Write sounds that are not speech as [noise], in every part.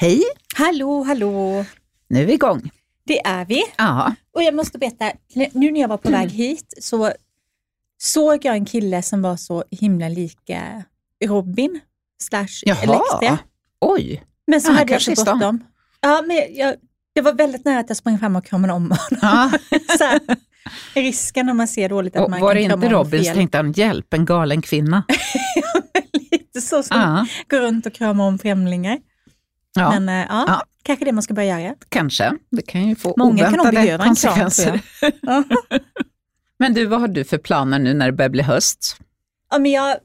Hej, Hallå, hallå. nu är vi igång. Det är vi. Ja, Och jag måste berätta, nu när jag var på väg hit så såg jag en kille som var så himla lika Robin slash. Elektra. Oj, Men så Ja, hade jag så bråttom. Ja, men jag, det var väldigt nära att jag sprang fram och kramade om honom. ja. [laughs] så här, risken om man ser dåligt att Och man var det kan krama inte om Robin så tänkte han, hjälp en galen kvinna. [laughs] Lite så ska Ja, gå runt och krama om främlingar. Ja Men eh, ja, Ja. kanske det man ska börja göra. kanske. Det kan ju få Många kan nog oväntade behöva en kram, tror konsekvenser. Ja. [laughs] Men du, vad har du för planer nu när det börjar bli höst? Ja, men jag,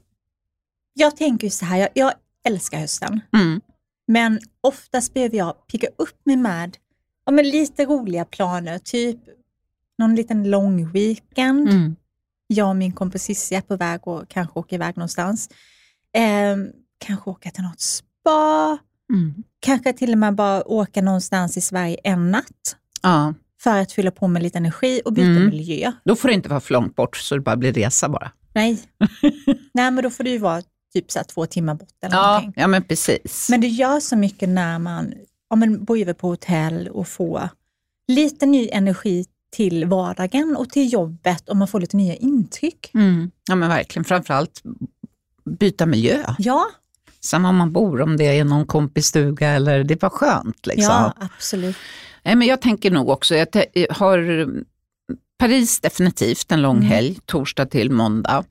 jag tänker ju så här, jag, jag älskar hösten. Mm. Men oftast behöver jag picka upp mig med ja, men lite roliga planer, typ någon liten lång weekend. Mm. Jag och min kompis Cissi är på väg och kanske åka iväg någonstans. Eh, kanske åka till något spa, Mm. kanske till och med bara åka någonstans i Sverige en natt Ja, för att fylla på med lite energi och byta Mm. miljö. då får det inte vara för långt bort så det bara blir resa bara. Nej. [laughs] Nej, men då får det ju vara typ så två timmar bort eller Ja, någonting. ja men precis. Men det gör så mycket när man ja, men bor över på hotell och får lite ny energi till vardagen och till jobbet och man får lite nya intryck. Mm. Ja men verkligen, framförallt byta miljö. Ja, Samma om man bor, om det är någon kompisstuga eller det var skönt. Liksom. ja absolut. Nej, men jag tänker nog också, jag te- har Paris definitivt en lång Mm. helg, torsdag till måndag.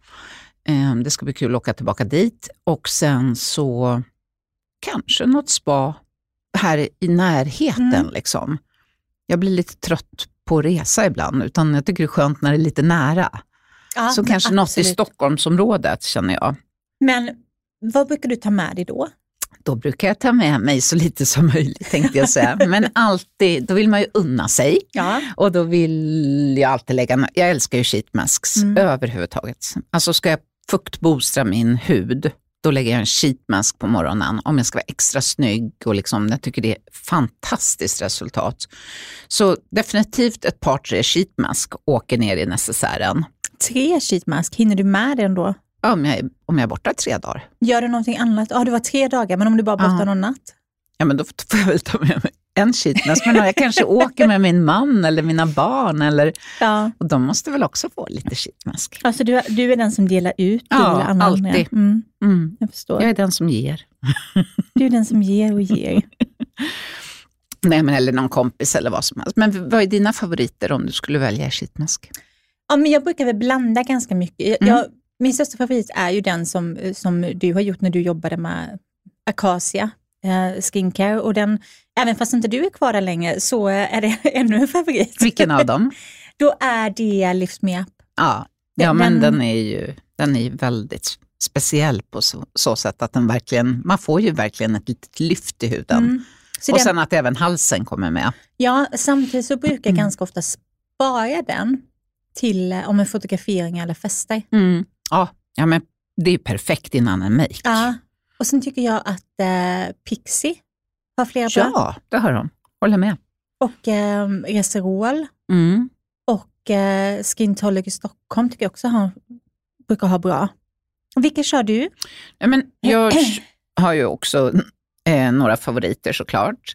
Eh, Det ska bli kul att åka tillbaka dit och sen så kanske något spa här i närheten. Mm. Liksom. Jag blir lite trött på att resa ibland, utan jag tycker det är skönt när det är lite nära. Ja, så kanske något i absolut. Stockholmsområdet känner jag. Men vad brukar du ta med dig då? Då brukar jag ta med mig så lite som möjligt tänkte jag säga. [laughs] Men alltid, då vill man ju unna sig. Ja. Och då vill jag alltid lägga, jag älskar ju sheet masks Mm. överhuvudtaget. Alltså ska jag fuktbostra min hud, då lägger jag en sheet mask på morgonen om jag ska vara extra snygg och liksom, jag tycker det är fantastiskt resultat. Så definitivt ett par tre sheet mask åker ner i necessären. Tre sheetmask, hinner du med den då? Om jag, är- om jag är borta tre dagar, Gör du någonting annat? Ja, det var tre dagar, men om du bara är borta Ja. någon natt? ja men då får jag väl ta med mig en sheet mask. Men jag kanske åker med min man eller mina barn eller, Ja. och de måste väl också få lite sheet mask. Alltså du, du är den som delar ut Ja, alltid. Mm, Mm. jag förstår. Jag är den som ger. Du är den som ger och ger. [laughs] Nej, men eller någon kompis eller vad som helst. Men vad är dina favoriter om du skulle välja sheetmask? Ja, men jag brukar väl blanda ganska mycket. Jag, Mm. Min största favorit är ju den som, som du har gjort när du jobbade med Acacia eh, Skincare. Och den, även fast inte du är kvar där längre så är det [laughs] ännu en favorit. Vilken av dem? [laughs] Då är det Lift Me Up. Ja, ja Den- men den är ju den är väldigt speciell på så, så sätt att den verkligen, man får ju verkligen ett litet lyft i huden. Mm. Och den, sen att även halsen kommer med. ja, samtidigt så brukar jag Mm. ganska ofta spara den till eh, om en fotografering eller fester. Ja, ja, men det är perfekt innan en make. Ja. Och sen tycker jag att eh, Pixie har flera bra. ja det har de. Håller med. Och eh, Reserol. Mm. Och eh, Skintonic i Stockholm tycker jag också har, brukar ha bra. Vilka kör du? Ja, men jag [clears throat] har ju också eh, några favoriter såklart.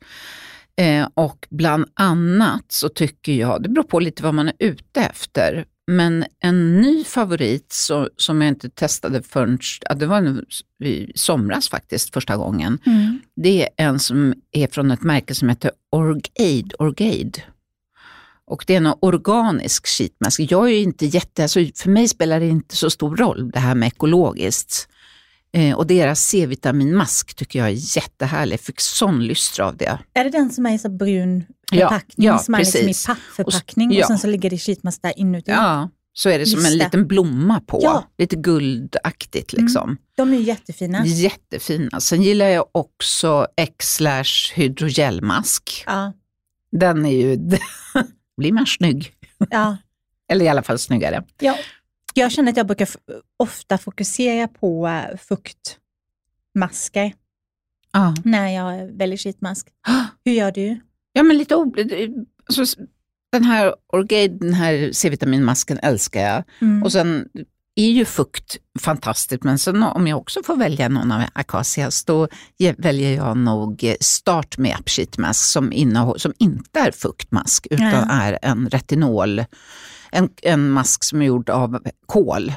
Eh, och bland annat så tycker jag, det beror på lite vad man är ute efter, men en ny favorit så, som jag inte testade förrän, det var nu i somras faktiskt första gången, det är en som är från ett märke som heter Orgaid. Orgaid. Och det är en organisk sheetmask. Jag är inte jätte, alltså för mig spelar det inte så stor roll det här med ekologiskt. Eh, och deras C-vitaminmask tycker jag är jättehärlig. Jag fick sån lystra av det. Är det den som är så brun Ja, förpackning, ja, som är liksom i pappförpackning och, Och ja. sen så ligger det sheetmask där inuti? Ja, så är det som Just en det. liten blomma på. Ja. Lite guldaktigt liksom. De är jättefina. Jättefina. Sen gillar jag också X-slash hydrogelmask. Ja, Den är ju, [laughs] blir man snygg. ja. Eller i alla fall snyggare. ja. Jag känner att jag brukar ofta fokusera på eh, fuktmasker Ja. när jag väljer sheetmask. [gasps] Hur gör du? Ja, men lite ob- alltså, Den här Orgaid, den här C-vitaminmasken älskar jag. Mm. Och sen är ju fukt fantastiskt, men sen om jag också får välja någon av Acacias, då väljer jag nog Start med Up Sheet Mask som, innehåll, som inte är fuktmask, utan Ja. är en retinol, en, en mask som är gjord av kol.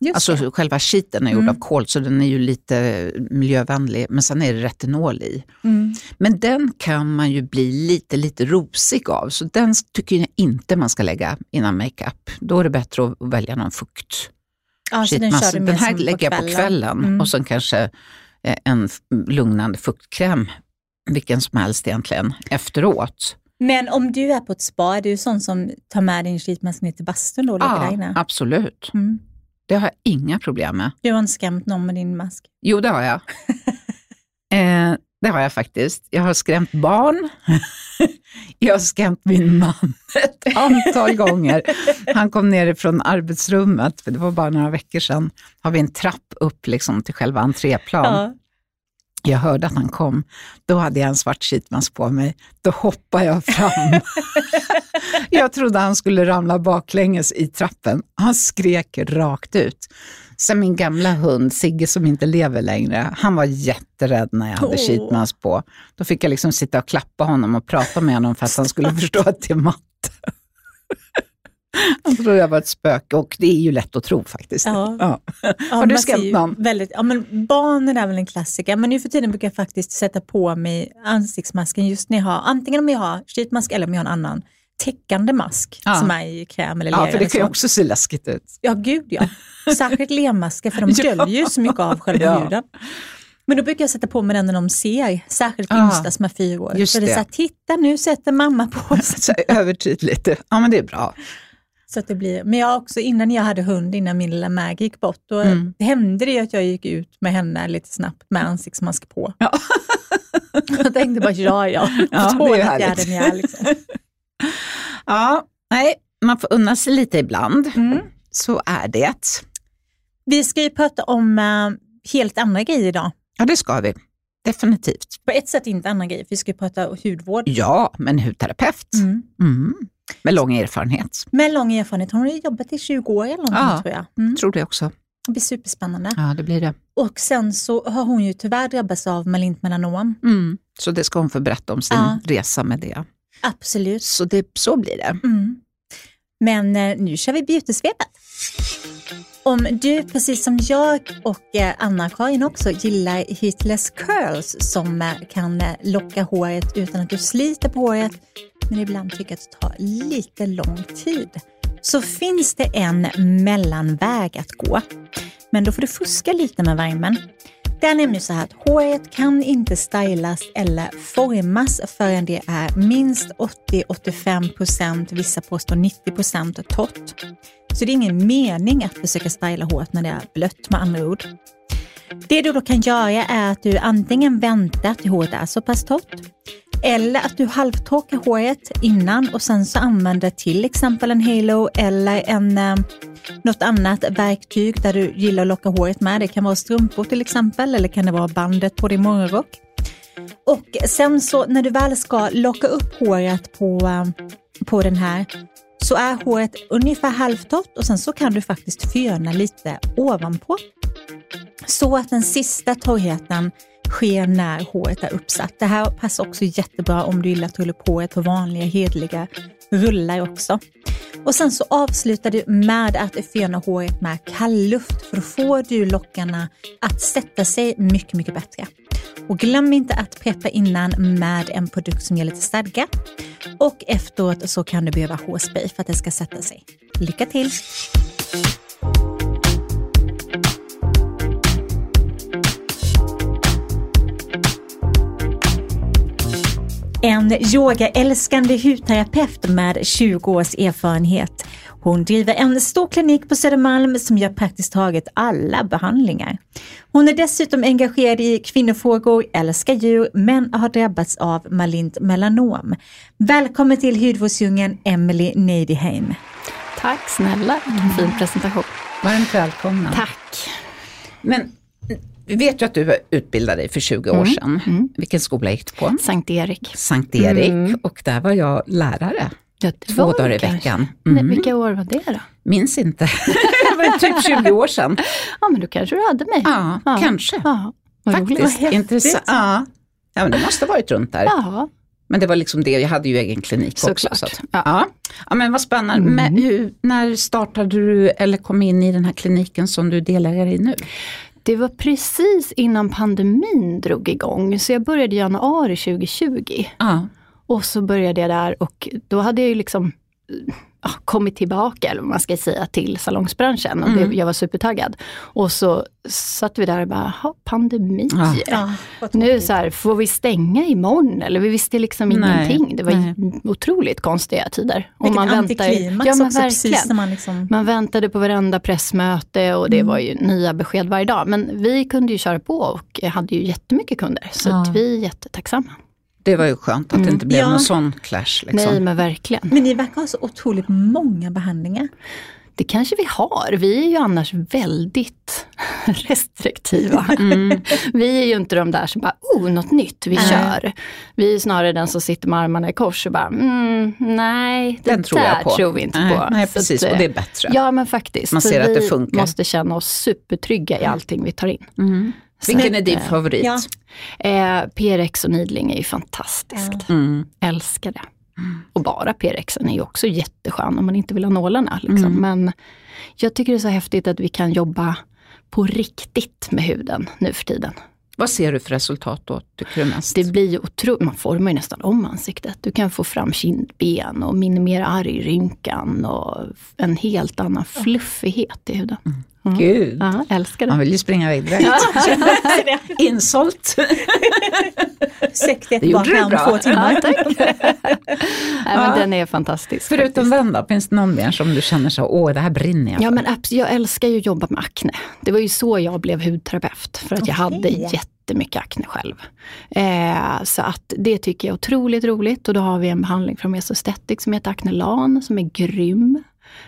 Just Alltså det. själva sheeten är gjord Mm. av kol, så den är ju lite miljövänlig, men sen är det retinol i. Mm. Men den kan man ju bli lite, lite rosig av, så den tycker jag inte man ska lägga innan makeup. Då är det bättre att välja någon fukt. Ja, den den här lägger jag på kvällen Mm. och sen kanske eh, en lugnande fuktkräm, vilken som helst egentligen, efteråt. Men om du är på ett spa, är du sån som tar med din sheetmask ner till bastun då och där inne? absolut. Mm. Det har jag inga problem med. Du har inte skrämt någon med din mask? Jo, det har jag. [laughs] eh, det har jag faktiskt. Jag har skrämt barn. [laughs] jag har skrämt min man [laughs] ett antal gånger. Han kom ner från arbetsrummet, för det var bara några veckor sedan. har vi en trapp upp liksom till själva entréplan. Ja. Jag hörde att han kom. Då hade jag en svart sheetmask på mig. Då hoppade jag fram. [laughs] jag trodde han skulle ramla baklänges i trappen. Han skrek rakt ut. Sen min gamla hund, Sigge som inte lever längre, han var jätterädd när jag hade Åh. sheetmask på. Då fick jag liksom sitta och klappa honom och prata med honom för att han skulle förstå att det är matte. [laughs] Han trodde jag var ett spöke och det är ju lätt att tro faktiskt. Ja. Ja. Ja, Har du skrämt någon? Väldigt, ja, men barnen är väl en klassiker, men nu för tiden brukar jag faktiskt sätta på mig ansiktsmasken just när jag har, antingen om jag har sheetmask eller om jag har en annan täckande mask Ja. som är i kräm eller Ja, lera. för det kan ju så. också se läskigt ut. Ja, gud ja. [laughs] Särskilt lermasker för de Ja. döljer ju så mycket av själva Ja. huden. Men då brukar jag sätta på mig den när de ser, särskilt Ah, yngsta som är fyra år. just så det är det. så här, titta nu sätter mamma på [laughs] sig. Övertydligt. Ja, men det är bra. Så att det blir. Men jag också, innan jag hade hund, innan min lilla Maggie gick bort, då Mm. hände det att jag gick ut med henne lite snabbt med ansiktsmask på. Ja. [laughs] jag tänkte bara, ja ja, Ja, det är jag den jag liksom. [laughs] Ja, nej, man får unna sig lite ibland. mm. Så är det. Vi ska ju prata om eh, helt andra grejer idag. Ja, det ska vi. Definitivt. På ett sätt inte andra grejer, vi ska ju prata hudvård. Ja, men hudterapeut. Mm. Mm. Med lång erfarenhet. Med lång erfarenhet, hon har ju jobbat i 20 år eller någonting Ja. tror jag. Mm. Tror det också. Det blir superspännande. Ja, det blir det. Och sen så har hon ju tyvärr drabbats av malint melanom. Mm. Så det ska hon få berätta om sin Ja. resa med det. Absolut. Så, det, så blir det. Mm. Men eh, nu kör vi beautysvepet. Om du, precis som jag och eh, Anna-Karin också, gillar heatless curls som eh, kan locka håret utan att du sliter på håret, men ibland tycker att det tar lite lång tid, så finns det en mellanväg att gå. Men då får du fuska lite med värmen. Det är nämligen så här att håret kan inte stylas eller formas förrän det är minst 80-85%, vissa påstår 90% torrt. Så det är ingen mening att försöka styla håret när det är blött med andra ord. Det du då kan göra är att du antingen väntar till håret är så pass torrt eller att du halvtorkar håret innan och sen så använder till exempel en halo eller en, eh, något annat verktyg där du gillar att locka håret med. Det kan vara strumpor till exempel eller kan det vara bandet på din morgonrock. Och sen så när du väl ska locka upp håret på, eh, på den här så är håret ungefär halvtorrt och sen så kan du faktiskt föna lite ovanpå. Så att den sista torrheten sker när håret är uppsatt. Det här passar också jättebra om du gillar att rulla upp håret på vanliga hedliga rullar också. Och sen så avslutar du med att föna håret med kall luft för då får du lockarna att sätta sig mycket, mycket bättre. Och glöm inte att preppa innan med en produkt som ger lite stadga. Och efteråt så kan du behöva hårspray för att det ska sätta sig. Lycka till! En yogaälskande hudterapeut med 20 års erfarenhet. Hon driver en stor klinik på Södermalm som gör praktiskt taget alla behandlingar. Hon är dessutom engagerad i kvinnofrågor, älskar djur men har drabbats av malint melanom. Välkommen till hudvårdsdjungeln Emily Neidyheim. Tack snälla, vilken fin presentation. Varmt välkomna. Tack. Men vi vet ju att du utbildade dig för 20 år sedan. Vilken skola gick du på? Sankt Erik. Sankt Erik Mm. och där var jag lärare. Ja, Två dagar i kanske. veckan. Nej, Mm. vilka år var det då? Minns inte. [laughs] det var typ 20 år sedan. Ja, men då kanske du hade mig. Ja, Ja. kanske. Ja, vad. Faktiskt. Intressant. Ja. ja, men det måste ha varit runt där. Ja, Men det var liksom det, jag hade ju egen klinik också. Såklart. Så att, Ja. ja. men vad spännande. Mm. Men hur, när startade du eller kom in i den här kliniken som du är delägare i nu? Det var precis innan pandemin drog igång. Så jag började i januari 2020. Ja. Och så började jag där och då hade jag ju liksom kommit tillbaka, eller vad man ska säga, till salongsbranschen. Och Mm. det, jag var supertaggad. Och så satt vi där och bara, "Jaha, pandemi. Ja. Ja, Nu så här, får vi stänga imorgon? Eller vi visste liksom Nej, ingenting. Det var nej. otroligt konstiga tider. Och Vilket man antiklimax ja, men också, precis verkligen. när man liksom... Man väntade på varenda pressmöte och det Mm. var ju nya besked varje dag. Men vi kunde ju köra på och hade ju jättemycket kunder. Så Ja. att vi är jättetacksamma. Det var ju skönt att det Mm. inte blev Ja. någon sån clash. Liksom. Nej men verkligen. Men ni verkar ha så otroligt många behandlingar. Det kanske vi har. Vi är ju annars väldigt [laughs] restriktiva. Mm. [laughs] Vi är ju inte de där som bara, oh, något nytt, vi Nej. kör. Vi är snarare den som sitter med armarna i kors och bara, mm, nej, det Den tror där jag på. tror vi inte nej, på. Nej, precis. att, och det är bättre. Ja men faktiskt. Man ser att det vi funkar. måste känna oss supertrygga i allting vi tar in. Mm. Vilken är din eh, favorit? Ja. Eh, PRX och Needling är ju fantastiskt. Mm. Älskar det. Och bara PRX är ju också jätteskön om man inte vill ha nålarna. Liksom. Mm. Men jag tycker det är så häftigt att vi kan jobba på riktigt med huden nu för tiden. Vad ser du för resultat då, tycker du mest? Det blir otroligt, man formar ju nästan om ansiktet. Du kan få fram kindben och minimera argrynkan och en helt annan fluffighet i huden. Mm. Gud, Ja, älskar man det. vill ju springa iväg direkt. Insålt. Det gjorde du bra. två timmar. Ja, tack. [laughs] Nej, men Ja. Den är fantastisk. Förutom den då, finns det någon mer som du känner så, åh det här brinner jag Ja för? men abs- jag älskar ju att jobba med akne. Det var ju så jag blev hudterapeut. För att jag Okej. hade jättemycket akne själv. Eh, så att det tycker jag är otroligt roligt. Och då har vi en behandling från Mesostatic som heter Acnelan som är grym.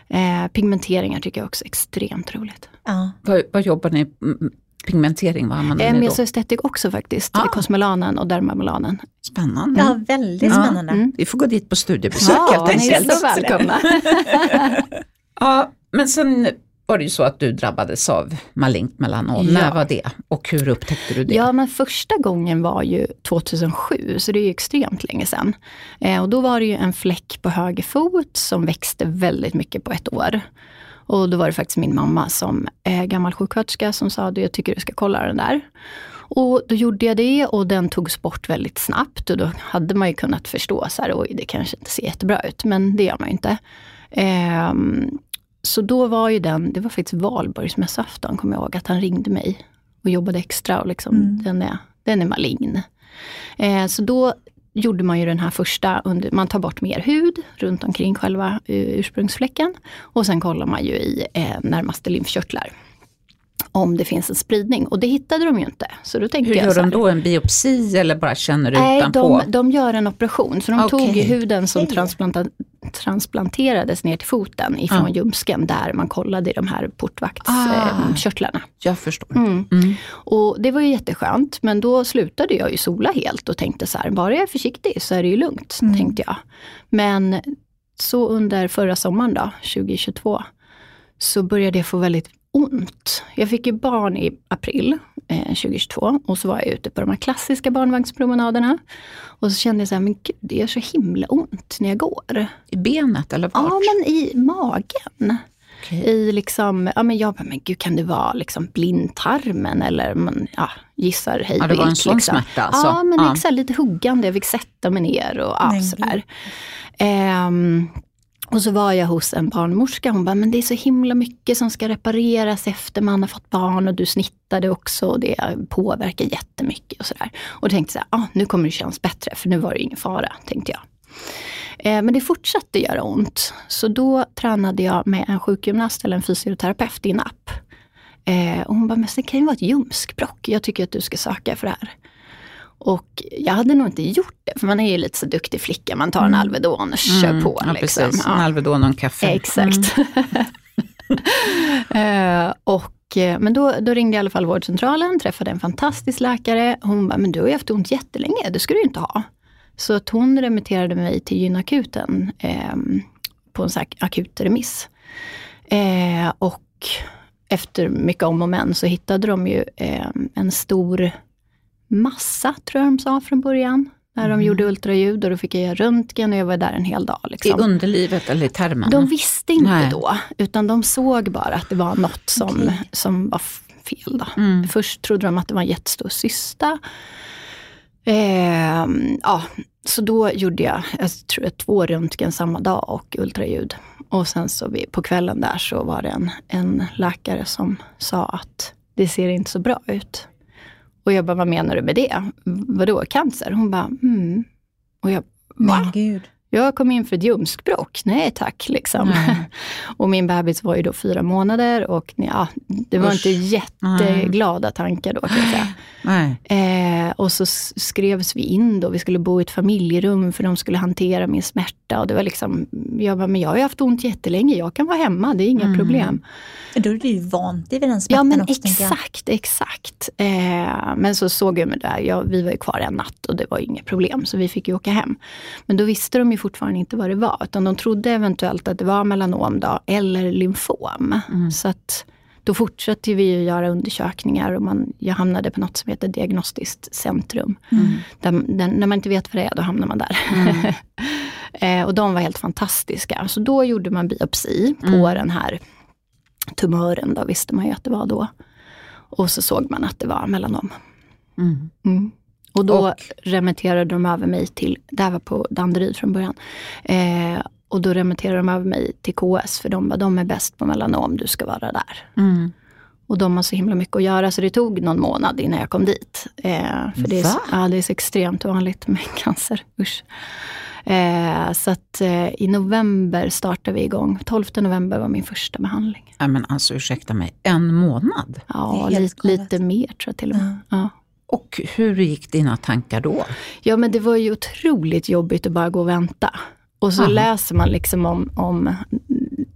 Eh, pigmenteringar tycker jag också är extremt roligt. Ja. Vad, vad jobbar ni, pigmentering, vad använder Eh, ni då? Mesostatic också faktiskt. Ah. Cosmelanen och Dermamelanen. Spännande. ja, väldigt Ja. spännande. Mm. Vi får gå dit på studiebesök helt ni är enkelt. så välkomna. [laughs] [laughs] Ja, men sen var det ju så att du drabbades av malignt melanom. Ja. När var det och hur upptäckte du det? Ja, men första gången var ju 2007, så det är ju extremt länge sedan. Eh, och då var det ju en fläck på höger fot som växte väldigt mycket på ett år. Och då var det faktiskt min mamma som är gammal sjuksköterska som sa att jag tycker du ska kolla den där. Och då gjorde jag det och den togs bort väldigt snabbt och då hade man ju kunnat förstå så här, oj det kanske inte ser jättebra ut, men det gör man ju inte. Ehm, så då var ju den, det var faktiskt valborgsmässoafton kommer jag ihåg, att han ringde mig och jobbade extra och liksom, Mm. den, är, den är malign. Eh, så då gjorde man ju den här första, under, man tar bort mer hud runt omkring själva eh, ursprungsfläcken. Och sen kollar man ju i eh, närmaste lymfkörtlar. Om det finns en spridning. Och det hittade de ju inte. Så då tänkte Hur jag gör så här, de då? En biopsi eller bara känner du Nej, utanpå? de, de gör en operation. Så de Okej. tog huden som transplanta, transplanterades ner till foten ifrån Ja. ljumsken där man kollade i de här Ah. portvaktskörtlarna. Jag förstår. Mm. Mm. Och det var ju jätteskönt, men då slutade jag ju sola helt och tänkte så här, bara jag är försiktig så är det ju lugnt, Mm. tänkte jag. Men så under förra sommaren då, 2022, så började jag få väldigt ont. Jag fick ju barn i april eh, 2022 och så var jag ute på de här klassiska barnvagnspromenaderna. Och så kände jag så här, men gud, det gör så himla ont när jag går. I benet eller vart? Ja, men i magen Okej. i liksom, ja men jag bara, men gud kan det vara liksom blindtarmen eller man ja, gissar hej Ja, det var en sån liksom. smärta alltså. Ja, men Ja. exakt, lite huggande, jag fick sätta mig ner och ja, sådär. Ehm, och så var jag hos en barnmorska, hon bara, men det är så himla mycket som ska repareras efter man har fått barn och du snittade också och det påverkar jättemycket och sådär. Och då tänkte jag, ah, nu kommer det kännas bättre för nu var det ingen fara, tänkte jag. Eh, Men det fortsatte göra ont. Så då tränade jag med en sjukgymnast eller en fysioterapeut i en app. Eh, och hon bara, men det kan ju vara ett ljumskbråck. Jag tycker att du ska söka för det här. Och jag hade nog inte gjort det, för man är ju lite så duktig flicka. Man tar en Alvedon och kör Mm, på. Ja, liksom. precis. En Alvedon och en kaffe. Exakt. [laughs] Eh, och, eh, men då, då ringde jag i alla fall vårdcentralen, träffade en fantastisk läkare. Hon bara, men du har ju haft ont jättelänge, det ska du ju inte ha. Så att hon remitterade mig till gynakuten eh, på en sån här akut remiss. Eh, och efter mycket om och men så hittade de ju eh, en stor massa, tror jag de sa från början. När de Mm. gjorde ultraljud och då fick jag göra röntgen och jag var där en hel dag. Liksom. I underlivet eller i tarmen? De visste inte Nej. då, utan de såg bara att det var något som, Okej. som var fel. Då. Mm. Först trodde de att det var en jättestor cysta. Ehm, ja, så då gjorde jag, jag tror två röntgen samma dag och ultraljud. Och sen så vi, på kvällen där så var det en, en läkare som sa att det ser inte så bra ut. Och jag bara, vad menar du med det? Vadå, cancer? Hon bara, mm. Och jag, va? Men gud. Jag kom in för ett ljumskbråck. Nej tack, liksom. Nej. [laughs] och min bebis var ju då fyra månader och ja, det var Usch. inte jätteglada tankar då kan jag säga. Eh, och så skrevs vi in då, vi skulle bo i ett familjerum för de skulle hantera min smärta. Och det var liksom, jag bara, men jag har ju haft ont jättelänge, jag kan vara hemma, det är inga Mm. problem. Då är du ju vant vid den Ja smärtan men också. jag. exakt, exakt. Eh, men så såg jag mig där, ja, vi var ju kvar en natt och det var ju inget problem, så vi fick ju åka hem. Men då visste de ju fortfarande inte vad det var, utan de trodde eventuellt att det var melanom då, eller lymfom. Mm. Så att då fortsatte vi ju göra undersökningar och man, jag hamnade på något som heter diagnostiskt centrum. Mm. Där, där, när man inte vet vad det är, då hamnar man där. Mm. [laughs] eh, och de var helt fantastiska. Så då gjorde man biopsi på Mm. den här tumören, då visste man ju att det var då. Och så såg man att det var melanom. Mm. Mm. Och då Och? remitterade de över mig till, det här var på Danderyd från början. Eh, och då remitterade de över mig till KS, för de bara, de är bäst på melanom, du ska vara där. Mm. Och de har så himla mycket att göra, så det tog någon månad innan jag kom dit. Eh, för det är, så, Va? ja, det är så extremt vanligt med [laughs] cancer. Usch. Eh, så att eh, i november startade vi igång. 12 november var min första behandling. Nej, men alltså ursäkta mig, en månad? Ja, helt lite, mer tror jag till och med. Ja. Och hur gick dina tankar då? Ja men det var ju otroligt jobbigt att bara gå och vänta. Och så Aha. läser man liksom om, om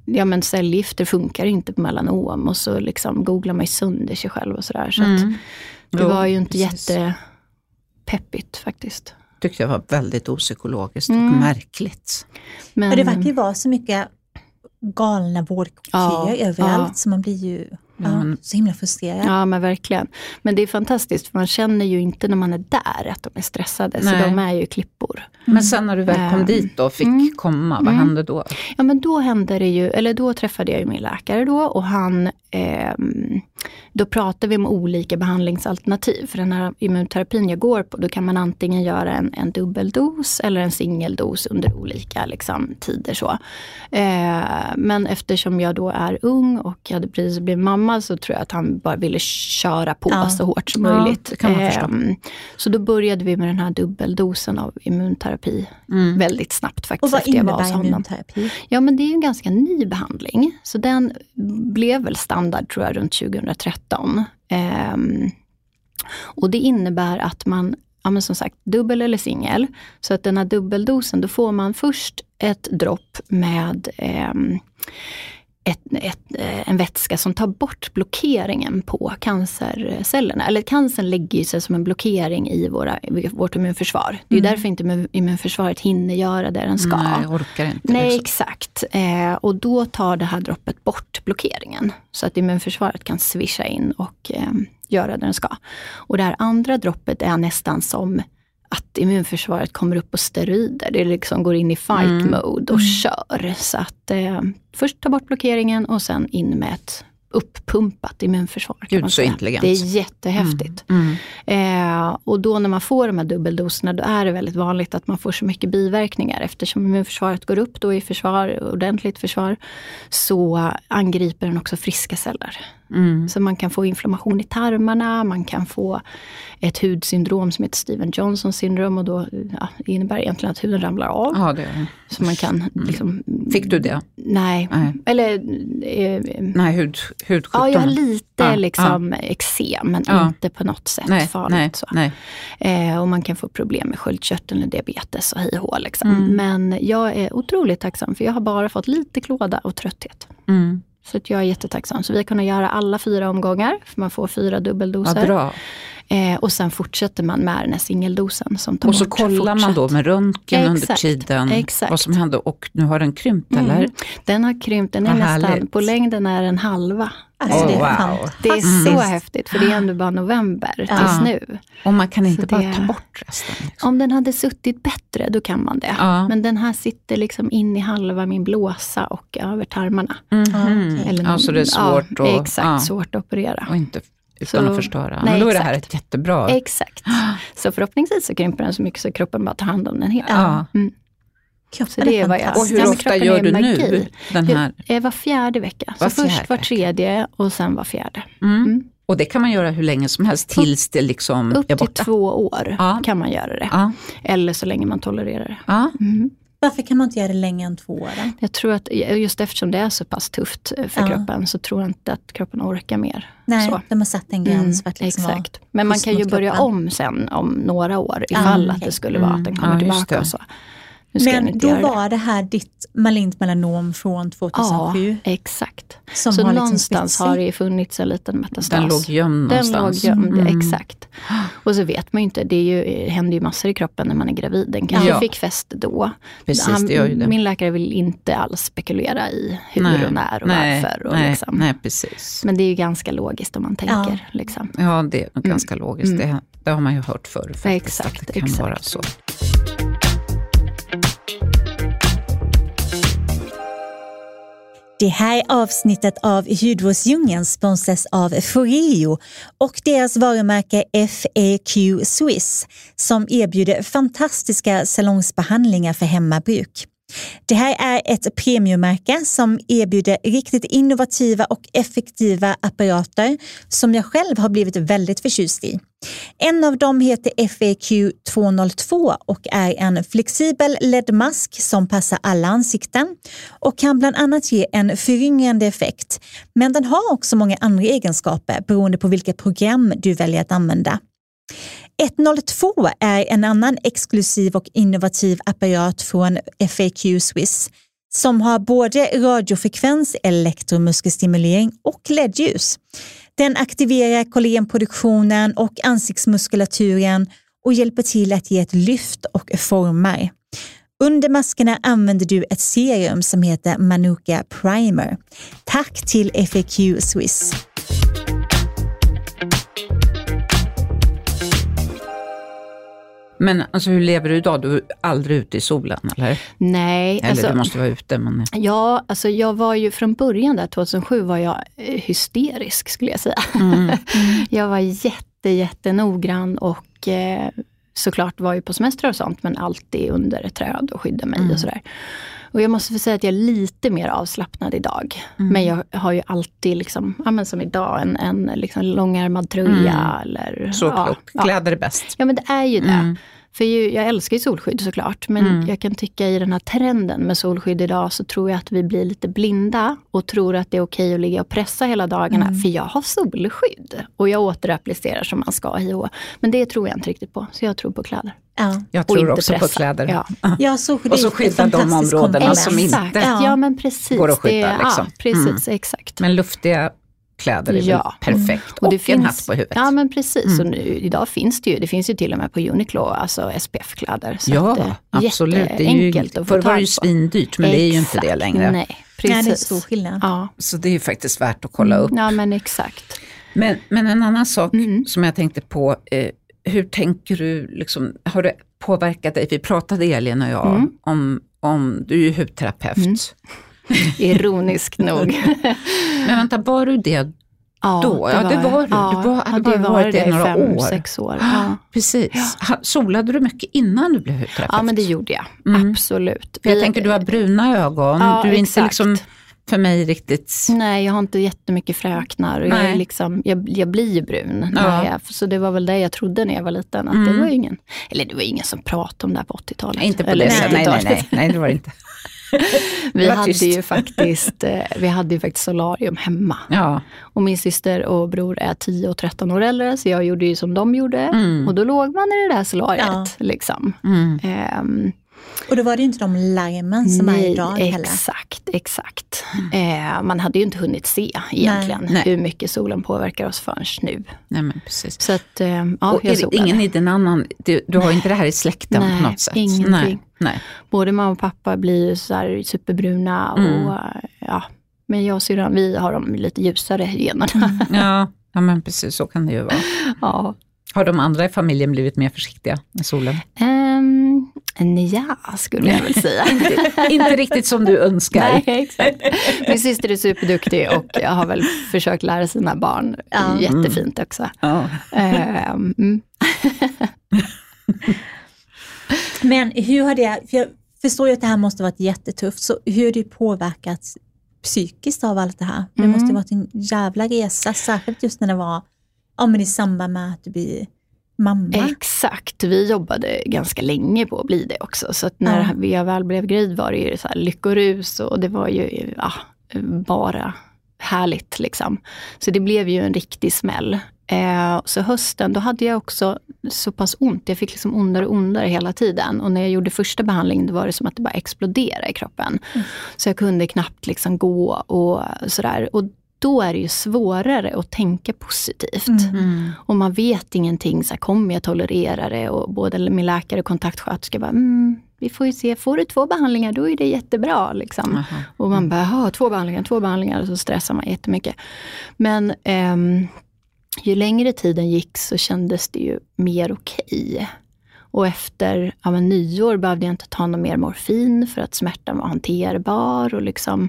ja men cellgifter funkar inte på melanom och så liksom googlar man ju sönder sig själv och sådär. Så Mm. det Jo, var ju inte precis. jättepeppigt faktiskt. tyckte jag var väldigt opsykologiskt Mm. och märkligt. Men, Och det verkar ju vara så mycket galna vårdköer Ja, överallt, ja. så man blir ju ja, men- så himla frustrerad. Ja men verkligen. Men det är fantastiskt för man känner ju inte när man är där att de är stressade. Nej. Så de är ju klippor. Men sen när du väl kom Mm. dit och fick Mm. komma, vad Mm. hände då? Ja men då hände det ju, eller då träffade jag ju min läkare då och han, ehm, då pratade vi om olika behandlingsalternativ. För den här immunterapin jag går på, då kan man antingen göra en, en dubbeldos eller en singeldos under olika liksom, tider. Så. Eh, men eftersom jag då är ung och hade precis blivit mamma så tror jag att han bara ville köra på Ja. så hårt som Ja, möjligt. det kan man förstå. Ehm, så då började vi med den här dubbeldosen av immunterapi Mm. väldigt snabbt faktiskt. Och vad innebär immunterapi? Ja men det är ju en ganska ny behandling. Så den blev väl standard tror jag runt 2013. Ehm, och det innebär att man, ja men som sagt, dubbel eller singel. Så att den här dubbeldosen, då får man först ett dropp med ehm, ett, ett, eh, en vätska som tar bort blockeringen på cancercellerna. Eller cancern lägger sig som en blockering i våra, vårt immunförsvar. Det är Mm. därför inte immun- immunförsvaret hinner göra det den ska. Nej, orkar inte. Nej, liksom. exakt. Eh, och då tar det här droppet bort blockeringen. Så att immunförsvaret kan swisha in och eh, göra det den ska. Och det här andra droppet är nästan som att immunförsvaret kommer upp på steroider. Det liksom går in i fight Mm. mode och kör. Så att eh, först ta bort blockeringen och sen in med ett uppumpat immunförsvar. Gud, så intelligent. Det är jättehäftigt. Mm. Eh, och då när man får de här dubbeldoserna, då är det väldigt vanligt att man får så mycket biverkningar. Eftersom immunförsvaret går upp då i försvar, ordentligt försvar, så angriper den också friska celler. Mm. Så man kan få inflammation i tarmarna, man kan få ett hudsyndrom som heter Steven Johnson syndrom och då ja, innebär egentligen att huden ramlar av. Ja, det Så man kan liksom... Fick du det? Nej. Nej. Eller... Eh, Nej, hud, hudsjukdom. Ja, jag har lite Ja, liksom eksem, men Ja. inte på något sätt nej, farligt. nej, så. nej. Eh, och man kan få problem med sköldkörteln, eller diabetes och hej och liksom. Mm. Men jag är otroligt tacksam för jag har bara fått lite klåda och trötthet. Mm. Så att jag är jättetacksam. Så vi har kunnat göra alla fyra omgångar, för man får fyra dubbeldoser. bra. Eh, och sen fortsätter man med den här singeldosen som tar Och så bort kollar man då med röntgen under Exakt, tiden exakt. vad som hände och nu har den krympt Mm. eller? Den har krympt, den är nästan, härligt. på längden är den halva. Alltså, Oh, det är wow. fantastiskt. Det är så Fantastiskt. häftigt, för det är ändå bara november tills Ja. nu. Och man kan inte Så bara det- ta bort resten. Liksom. Om den hade suttit bättre, då kan man det. Ja. Men den här sitter liksom in i halva min blåsa och över tarmarna. Okej. Eller Ja, så det är svårt ja, att- Exakt, ja. svårt att operera. Och inte utan Så- att förstöra. nej, Men då är det här exakt. ett jättebra... Exakt. Så förhoppningsvis så krymper den så mycket så kroppen bara tar hand om den helt. Ja. Mm. Kroppen Så det är vad jag- Och hur Ja, ofta gör du magi. nu den här? Eh, Var fjärde vecka. Så Var först fjärde var tredje och sen var fjärde. Mm. Mm. Och det kan man göra hur länge som helst tills det liksom Upp är till borta? två år Ja. kan man göra det. Ja. Eller så länge man tolererar det. Ja. Mm. Varför kan man inte göra det längre än två år? då? Jag tror att just eftersom det är så pass tufft eh, för Ja. kroppen så tror jag inte att kroppen orkar mer. Nej, Så. de har satt en gräns att liksom Exakt. Men man kan ju börja kroppen. om sen om några år Ja, ifall att det skulle vara att den kommer Mm. Tillbaka det. och så. Men då var det här ditt malignt melanom från Ja, 2007 exakt. som så har liksom någonstans har det funnits en liten metastas. Den låg gömd Den låg någonstans. gömd, Mm. exakt. Och så vet man ju inte, det är ju, det händer ju massor i kroppen när man är gravid. Den kanske Ja. fick fäste då. Precis, det gör ju det. Min läkare vill inte alls spekulera i hur Nej. och när och nej, varför. Och nej, liksom. nej, precis. Men det är ju ganska logiskt om man tänker. Liksom. Ja, det är nog ganska logiskt. Mm. Det, det har man ju hört förr faktiskt, Exakt, att det kan exakt. vara så. Det här avsnittet av Hudvårdsdjungeln sponsras av Foreo och deras varumärke FAQ Swiss som erbjuder fantastiska salongsbehandlingar för hemmabruk. Det här är ett premiummärke som erbjuder riktigt innovativa och effektiva apparater som jag själv har blivit väldigt förtjust i. En av dem heter FAQ 202 och är en flexibel LED-mask som passar alla ansikten och kan bland annat ge en föryngrande effekt. Men den har också många andra egenskaper beroende på vilket program du väljer att använda. 102 är en annan exklusiv och innovativ apparat från FAQ Swiss som har både radiofrekvens, elektromuskelstimulering och LED-ljus. Den aktiverar kollagenproduktionen och ansiktsmuskulaturen och hjälper till att ge ett lyft och formar. Under maskerna använder du ett serum som heter Manuka Primer. Tack till FAQ Swiss. Men alltså, hur lever du idag? Du är aldrig ute i solen, eller? Nej, Eller alltså, du måste vara ute, men... ja, alltså jag var ju från början där 2007 var jag eh, hysterisk skulle jag säga. Mm. [laughs] jag var jätte, jättenoggrann och eh, såklart var ju på semester och sånt men alltid under ett träd och skydda mig Mm. och sådär. Och jag måste få säga att jag är lite mer avslappnad idag. Mm. Men jag har ju alltid, liksom, ja, men som idag, en, en liksom långärmad tröja. Mm. Eller, Så ja, klokt. Kläder är bäst. Ja men det är ju det. Mm. För ju, jag älskar ju solskydd såklart, men Mm. jag kan tycka i den här trenden med solskydd idag så tror jag att vi blir lite blinda och tror att det är okej att ligga och pressa hela dagarna. Mm. För jag har solskydd och jag återapplicerar som man ska i Men det tror jag inte riktigt på, så jag tror på kläder. Ja. Jag tror också på pressa. kläder. Ja. [laughs] Ja, Och så skydda de områdena som inte ja. men precis. går att skydda, det, liksom. Ja, precis, exakt. Men luftiga kläder är Ja. väl perfekt. Och Och, det en finns- hatt på huvudet. Ja men precis, Mm. och nu, idag finns det ju, det finns ju till och med på Uniqlo, alltså SPF-kläder. Så Ja, att, eh, absolut. Det är ju, att få förr var det ju svindyrt, men det är ju inte det Exakt. längre. Nej, precis. Nej, det är stor skillnad. Ja. Så det är ju faktiskt värt att kolla upp. Ja men exakt. Men, men en annan sak Mm. som jag tänkte på, eh, hur tänker du, liksom, har det påverkat dig? Vi pratade Elin och jag Mm. om, om, du är ju hudterapeut. [laughs] Ironiskt nog. [laughs] Men vänta, var du det Ja, Då? Ja, det var du. Du var- hade ja, bara varit det i några fem, år. sex år. [gasps] Ja. Precis. Ha- Solade du mycket innan du blev hudterapeut? ja men det gjorde jag, Mm. absolut. För jag Vi- tänker, du har bruna ögon. Ja, du är inte exakt. liksom för mig riktigt... Nej, jag har inte jättemycket fräknar. och Jag, är liksom, jag, jag blir ju brun. Ja. jag, så det var väl det jag trodde när jag var liten. Att det Mm. var ju ingen, eller det var ingen som pratade om det här på 80-talet. Nej, inte på Eller det. Nej, nej, 90-talet. nej, nej, det var det inte. [laughs] Vi Det var hade, ju faktiskt, eh, vi hade ju faktiskt solarium hemma. Ja. Och min syster och bror är 10 och 13 år äldre, så jag gjorde ju som de gjorde. Mm. Och då låg man i det där solariet. Ja. Liksom. Mm. Ehm, Och då var det inte de larmen som är Nej, idag heller. exakt, exakt. Eh, man hade ju inte hunnit se egentligen Nej. hur mycket solen påverkar oss förrän nu. Nej, men precis. Så att, eh, ja, och jag är solade. ingen i din annan, du, du har inte det här i släkten Nej, på något sätt? ingenting. Nej, nej. Både mamma och pappa blir ju så här superbruna Mm. och ja, men jag och syrran, vi har de lite ljusare generna. Ja, ja, men precis så kan det ju vara. ja. Har de andra i familjen blivit mer försiktiga med solen? Um, ja, skulle jag väl säga. [laughs] inte riktigt som du önskar. Nej, exakt. Min syster är superduktig och jag har väl försökt lära sina barn Ja. jättefint också. Ehm, mm. [laughs] Men hur har det, för jag förstår ju att det här måste varit jättetufft, så hur har det påverkats psykiskt av allt det här? Det Mm. måste ha varit en jävla resa, särskilt just när det var ja, men i samband med att du blir mamma. Exakt, vi jobbade ganska länge på att bli det också. Så när Ja. jag väl blev gravid var det ju så här lyckorus och det var ju ja, bara härligt. Liksom. Så det blev ju en riktig smäll. Eh, så hösten, då hade jag också så pass ont. Jag fick liksom ondare och ondare hela tiden. Och när jag gjorde första behandlingen, då var det som att det bara exploderade i kroppen. Så jag kunde knappt liksom gå och sådär. Och då är det ju svårare att tänka positivt. Mm. Och man vet ingenting, så här, kommer jag tolerera det? Och både min läkare och kontaktsköterska bara, mm, vi får ju se, får du två behandlingar då är det jättebra. Liksom. Och man bara, "Jaha, två behandlingar, två behandlingar, och så stressar man jättemycket. Men ehm, ju längre tiden gick så kändes det ju mer okej. Och efter ja, men nyår behövde jag inte ta någon mer morfin för att smärtan var hanterbar. Och liksom,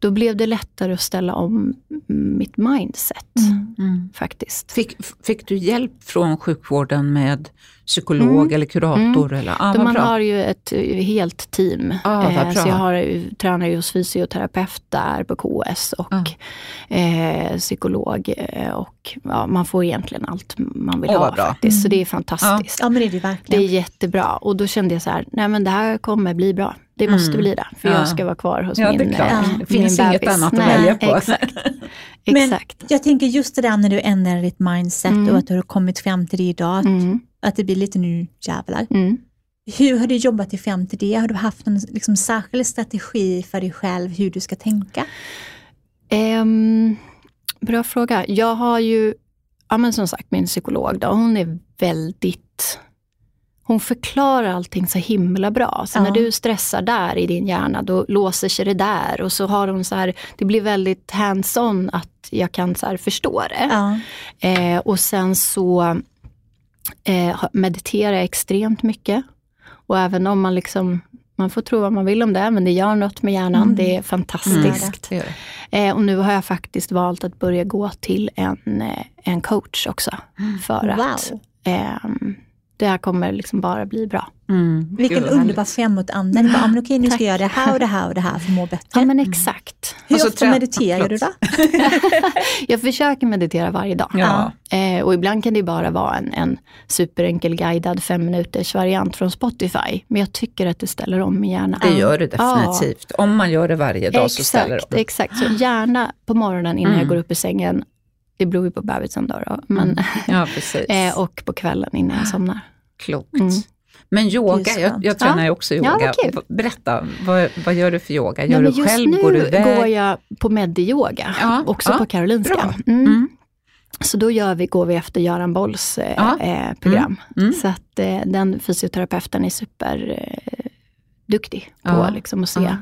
då blev det lättare att ställa om mitt mindset Mm. Mm. faktiskt. Fick, fick du hjälp från sjukvården med psykolog Mm. eller kurator? Eller? Ah, man bra. har ju ett eh, helt team. Ah, Eh, så jag har, ju- tränar ju hos fysioterapeut där på KS och Ah. eh, psykolog. Eh, och ja, man får egentligen allt man vill Åh, ha bra. faktiskt. Så det är fantastiskt. Ja men det är det ju Det är verkligen. jättebra. Och då kände jag så här, nej men det här kommer bli bra. Det måste Mm. bli det. För Ja. jag ska vara kvar hos Ja, min eh, Det min finns inget bebis. annat att Nej, välja på. Exakt. [laughs] Men exakt. jag tänker just det där när du ändrar ditt mindset Mm. och att du har kommit fram till det idag, att, Mm, att det blir lite nu jävlar. mm. Hur har du jobbat dig fram till det? Har du haft en liksom, särskild strategi för dig själv hur du ska tänka? Ehm, bra fråga. Jag har ju, ja men som sagt min psykolog då, hon är väldigt hon förklarar allting så himla bra. Så Ja. när du stressar där i din hjärna, då låser sig det där. Och så har hon så här, det blir väldigt hands-on att jag kan så här förstå det. Ja. Eh, och sen så eh, mediterar jag extremt mycket. Och även om man liksom, man får tro vad man vill om det, men det gör något med hjärnan. Mm. Det är fantastiskt. Det gör det. Eh, och nu har jag faktiskt valt att börja gå till en, eh, en coach också. För att Wow. ehm, det här kommer liksom bara bli bra. Mm. Vilken Gud, underbar bara, "Ja, men okej, nu ska jag göra det här och det här och det här för att må bättre. Ja men exakt. Hur Och så ofta trä- mediterar du då? [laughs] Jag försöker meditera varje dag. Ja. Eh, och ibland kan det bara vara en, en superenkel guidad fem minuters variant från Spotify. Men jag tycker att det ställer om min hjärna. Det gör det definitivt. Om man gör det varje dag så ställer det Exakt, om. exakt. Så gärna på morgonen innan Mm. jag går upp i sängen. Det beror ju på bebisen då. då men, Ja, [laughs] precis. eh, och på kvällen innan jag somnar. Klokt. Mm. Men yoga, jag, jag tränar Ja. ju också Ja, yoga. vad kul. Berätta, vad, vad gör du för yoga? Gör Ja, men du just själv? nu Går du iväg? går jag på Medi-yoga, Ja, också ja, på Karolinska. Mm. Mm. Så då gör vi, går vi efter Göran Bolls eh, Ja. eh, program. Mm. Så att eh, den fysioterapeuten är superduktig eh, på Ja. liksom, att se Ja.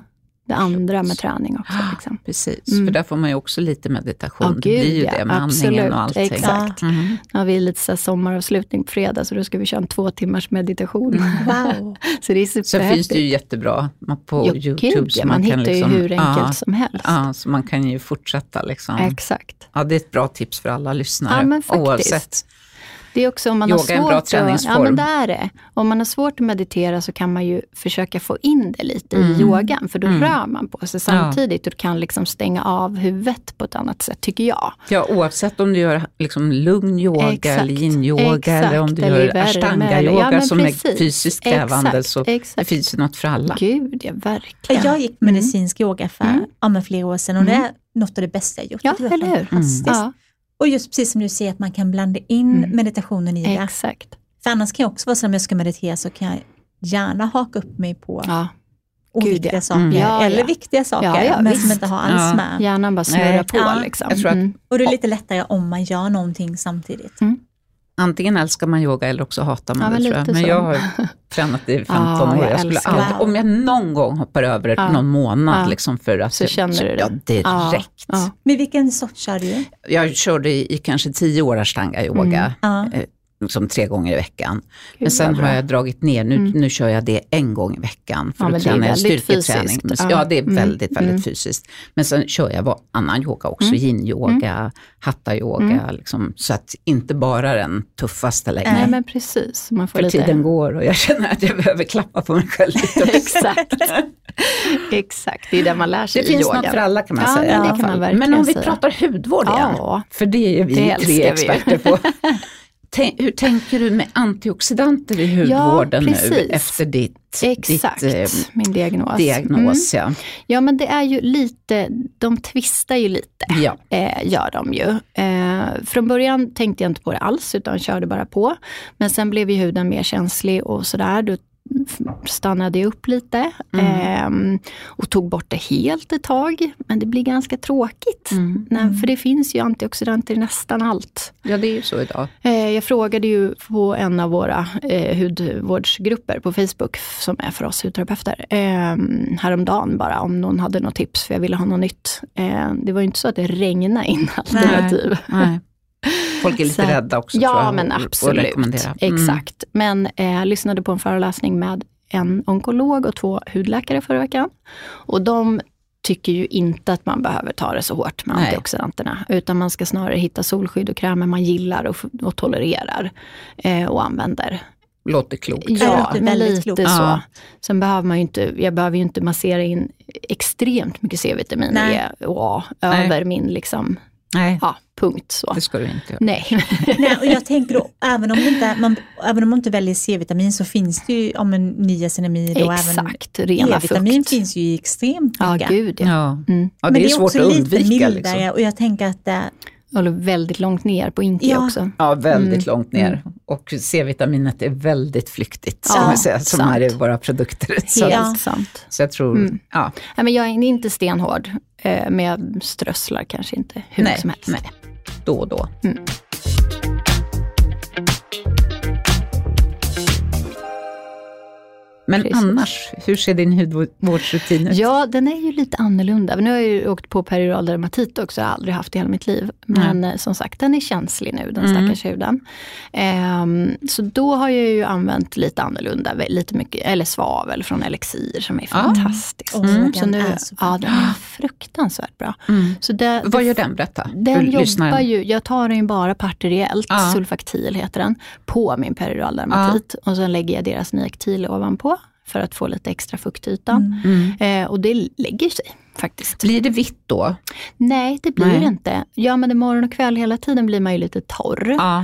Det andra med träning också. Ah, Liksom. Precis, Mm. för där får man ju också lite meditation. Ja, det blir gud, ju ja. det med andningen Absolut, och allting. exakt. Mm. Nu har vi lite så sommaravslutning på fredag, så då ska vi köra en två timmars meditation. [laughs] Wow. så det är Så superhäftigt. finns det ju jättebra på Jo, Youtube. gud, så ja, man, kan hittar liksom- ju hur enkelt som helst. Ja, så man kan ju fortsätta liksom. Exakt. Ja, det är ett bra tips för alla lyssnare. Ja, men faktiskt. Oavsett. Det är också om man Yoga har är en svårt bra att, träningsform. Ja, men det är det. Om man har svårt att meditera så kan man ju försöka få in det lite i Mm. yogan, för då Mm. rör man på sig samtidigt och kan liksom stänga av huvudet på ett annat sätt, tycker jag. Ja, oavsett om du gör liksom lugn yoga Exakt. eller yin-yoga eller om du eller i gör ashtanga-yoga ja, som precis. är fysiskt krävande. Exakt, så det exakt. finns ju något för alla. Gud, ja verkligen. Jag gick medicinsk yoga för Mm. flera år sedan och det är något av det bästa jag gjort. Ja, det var eller hur? fantastiskt. Ja, Och just precis som du säger att man kan blanda in Mm. meditationen i det. exakt. För annars kan jag också vara så om jag ska meditera så kan jag gärna haka upp mig på Ja, oviktiga ja. saker, Mm. Ja, eller ja. viktiga saker, Ja, ja, men visst. som inte har alls Ja. med. hjärnan bara snurrar på. Ja, liksom. jag tror att- Mm. Och det är lite lättare om man gör någonting samtidigt. Antingen älskar man yoga eller också hatar man Ja, det men tror jag. Men så. jag har tränat i 15 [laughs] Ja, år. jag Jag skulle aldrig, om jag någon gång hoppar över Ja. någon månad Ja. liksom för att Så känner du det? Ja, direkt. Ja, ja. Men vilken sort kör du? Jag körde i, i kanske 10 år ashtanga yoga. Ja. Eh, som tre gånger i veckan. Gud, men sen har jag dragit ner, nu, Mm. nu kör jag det en gång i veckan. För Ja, att det är träna styrketräning. fysiskt. Ja. ja, det är Mm. väldigt, väldigt Mm. fysiskt. Men sen kör jag annan yoga också, Mm. yin-yoga, hatta-yoga. Mm. Liksom, så att inte bara den tuffaste längre. Nej men precis, man får För lite... tiden går och jag känner att jag behöver klappa på mig själv lite också. Exakt. Exakt, det är det man lär sig Det i finns något för alla kan man Ja, säga. alla kan man Men om vi säga. pratar hudvård igen, Ja, för det är vi Det tre ju. experter på. [laughs] Hur tänker du med antioxidanter i hudvården nu precis. efter ditt, exakt. ditt eh, min diagnos. diagnos? Mm. Ja. Ja men det är ju lite, de tvistar ju lite. Ja. Eh, gör de ju. Eh, från början tänkte jag inte på det alls utan körde bara på. Men sen blev ju huden mer känslig och sådär. Då stannade jag upp lite eh, och tog bort det helt ett tag. Men det blir ganska tråkigt. Mm. Nej, för det finns ju antioxidanter i nästan allt. ja, det är ju så idag. Eh, jag frågade ju på en av våra eh, hudvårdsgrupper på Facebook, som är för oss hudterapeuter, eh, häromdagen bara om någon hade något tips, för jag ville ha något nytt. Eh, det var ju inte så att det regnade in alternativ. Nej. Folk är lite Så rädda också tror Ja, jag, men och- och absolut. Mm. Exakt. Men eh, jag lyssnade på en föreläsning med en onkolog och två hudläkare förra veckan. Och de tycker ju inte att man behöver ta det så hårt med Nej. antioxidanterna. Utan man ska snarare hitta solskydd och krämer man gillar och, och tolererar eh, och använder. Låter klokt. det Ja, men väldigt lite klokt. så. Ja. Sen behöver man ju inte, jag behöver ju inte massera in extremt mycket C-vitamin. E och A Nej. över min liksom, Nej, ja, punkt så. det ska du inte göra. Nej. [laughs] Nej, och jag tänker då, även om, det inte, man, även om man inte väljer C-vitamin så finns det ju om en niacinamid och även Exakt, rena E-vitamin fukt. finns ju i extremt Ja, mycket. gud ja. Ja. Mm. Ja, det Men är, svårt också att lite undvika. mildare Liksom. och jag tänker att eh, Håller väldigt långt ner på inke Ja. också. Ja, väldigt Mm. långt ner. Och C-vitaminet är väldigt flyktigt, Ja, ska man säga, som sant. är i våra produkter. Så, Helt Ja. sant. så jag tror, Mm. ja, Nej, men jag är inte stenhård, eh, men jag strösslar kanske inte hur Nej, som helst. nej. då och då. Mm. Men Precis. annars, hur ser din hudvårdsrutin ut? Ja, den är ju lite annorlunda. Nu har jag ju åkt på periodal dermatit också, jag har aldrig haft det i hela mitt liv. Men eh, som sagt, den är känslig nu, den Mm. stackars huden. Ehm, så då har jag ju använt lite annorlunda, lite mycket, eller svavel från Elixir som är Ah. fantastiskt. Mm, den så nu, så ja, den är fruktansvärt bra. Mm. Så det, Vad gör den? Berätta. Den jobbar lyssnaren. ju, jag tar den bara parteriellt, Ja. sulfaktil heter den, på min peridural dermatit. Och sen lägger jag deras Niactil ovanpå för att få lite extra fukt i ytan. mm. Mm. Eh, och det lägger sig faktiskt. Blir det vitt då? Nej, det blir Nej. det inte. Man det morgon och kväll hela tiden blir man ju lite torr. Ja.